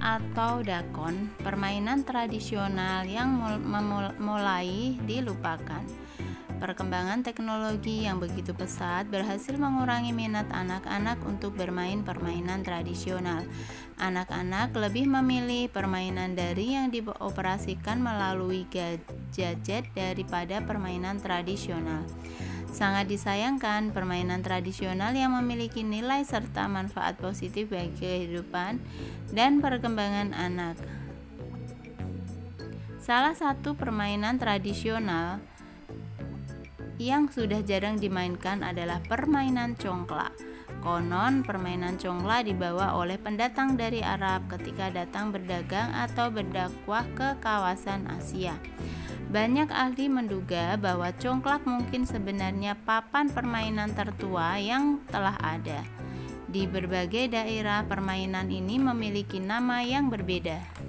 atau dakon, permainan tradisional yang mulai dilupakan. Perkembangan teknologi yang begitu pesat berhasil mengurangi minat anak-anak untuk bermain permainan tradisional. Anak-anak lebih memilih permainan dari yang dioperasikan melalui gadget daripada permainan tradisional. Sangat disayangkan, permainan tradisional yang memiliki nilai serta manfaat positif bagi kehidupan dan perkembangan anak. Salah satu permainan tradisional yang sudah jarang dimainkan adalah permainan congklak. Konon, permainan congklak dibawa oleh pendatang dari Arab ketika datang berdagang atau berdakwah ke kawasan Asia. Banyak ahli menduga bahwa congklak mungkin sebenarnya papan permainan tertua yang telah ada. Di berbagai daerah, permainan ini memiliki nama yang berbeda.